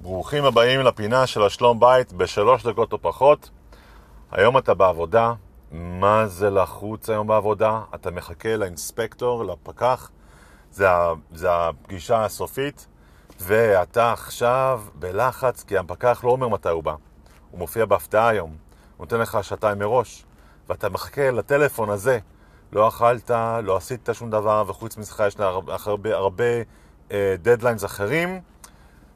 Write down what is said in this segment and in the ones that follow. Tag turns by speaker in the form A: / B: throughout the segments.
A: ברוכים הבאים לפינה של השלום בית בשלוש דקות או פחות. היום אתה בעבודה, מה זה לחוץ היום בעבודה? אתה מחכה לאינספקטור, לפקח, זה, זה הפגישה הסופית, ואתה עכשיו בלחץ כי הפקח לא אומר מתי הוא בא. הוא מופיע בהפתעה היום, הוא נותן לך שעתיים מראש, ואתה מחכה לטלפון הזה. לא אכלת, לא עשית שום דבר, וחוץ מזה יש לה הרבה, הרבה דדליינס uh, אחרים.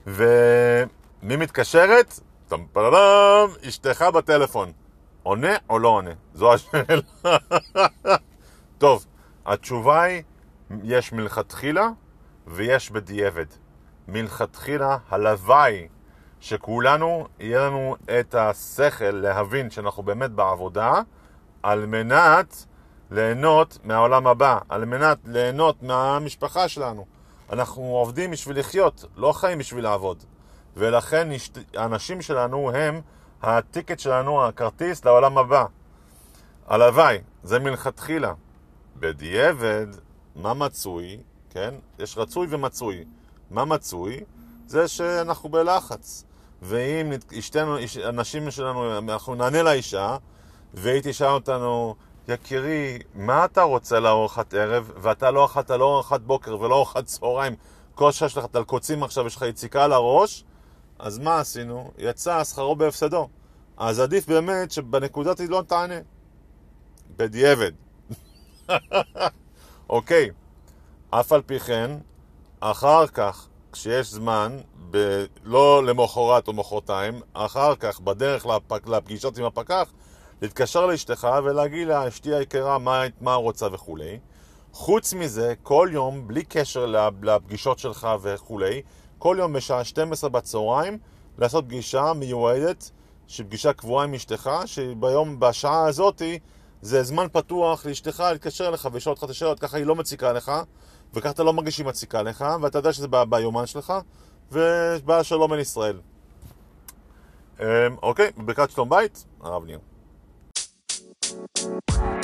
A: ומי מתקשרת? טמפרדם, אשתך בטלפון. עונה או לא עונה? זו השאלה. טוב, התשובה היא, יש מלכתחילה ויש בדיעבד. מלכתחילה, הלוואי שכולנו, יהיה לנו את השכל להבין שאנחנו באמת בעבודה על מנת ליהנות מהעולם הבא, על מנת ליהנות מהמשפחה שלנו. אנחנו עובדים בשביל לחיות, לא חיים בשביל לעבוד. ולכן האנשים שלנו הם הטיקט שלנו, הכרטיס לעולם הבא. הלוואי, זה מלכתחילה. בדיעבד, מה מצוי, כן? יש רצוי ומצוי. מה מצוי? זה שאנחנו בלחץ. ואם אשתנו, אנשים שלנו, אנחנו נענה לאישה, והיא תשאל אותנו, יקירי, מה אתה רוצה לארוחת ערב, ואתה לא אכלת לא ארוחת בוקר ולא ארוחת צהריים, כל שעה שלך תלקוצים עכשיו, יש לך יציקה על הראש, אז מה עשינו? יצא שכרו בהפסדו. אז עדיף באמת שבנקודת היא לא תענה. בדיעבד. אוקיי, אף על פי כן, אחר כך, כשיש זמן, ב... לא למחרת או מחרתיים, אחר כך, בדרך לפ... לפגישות עם הפקח, להתקשר לאשתך ולהגיד לה, אשתי היקרה, מה, מה רוצה וכולי. חוץ מזה, כל יום, בלי קשר לפגישות שלך וכולי, כל יום בשעה 12 בצהריים, לעשות פגישה מיועדת, שפגישה קבועה עם אשתך, שביום, בשעה הזאתי, זה זמן פתוח לאשתך להתקשר אליך ולשאול אותך את השאלות, ככה היא לא מציקה לך, וככה אתה לא מרגיש שהיא מציקה לך, ואתה יודע שזה ביומן שלך, ובא שלום בין ישראל. אמ, אוקיי, ברכת שלום בית, הרב ניר. Bye.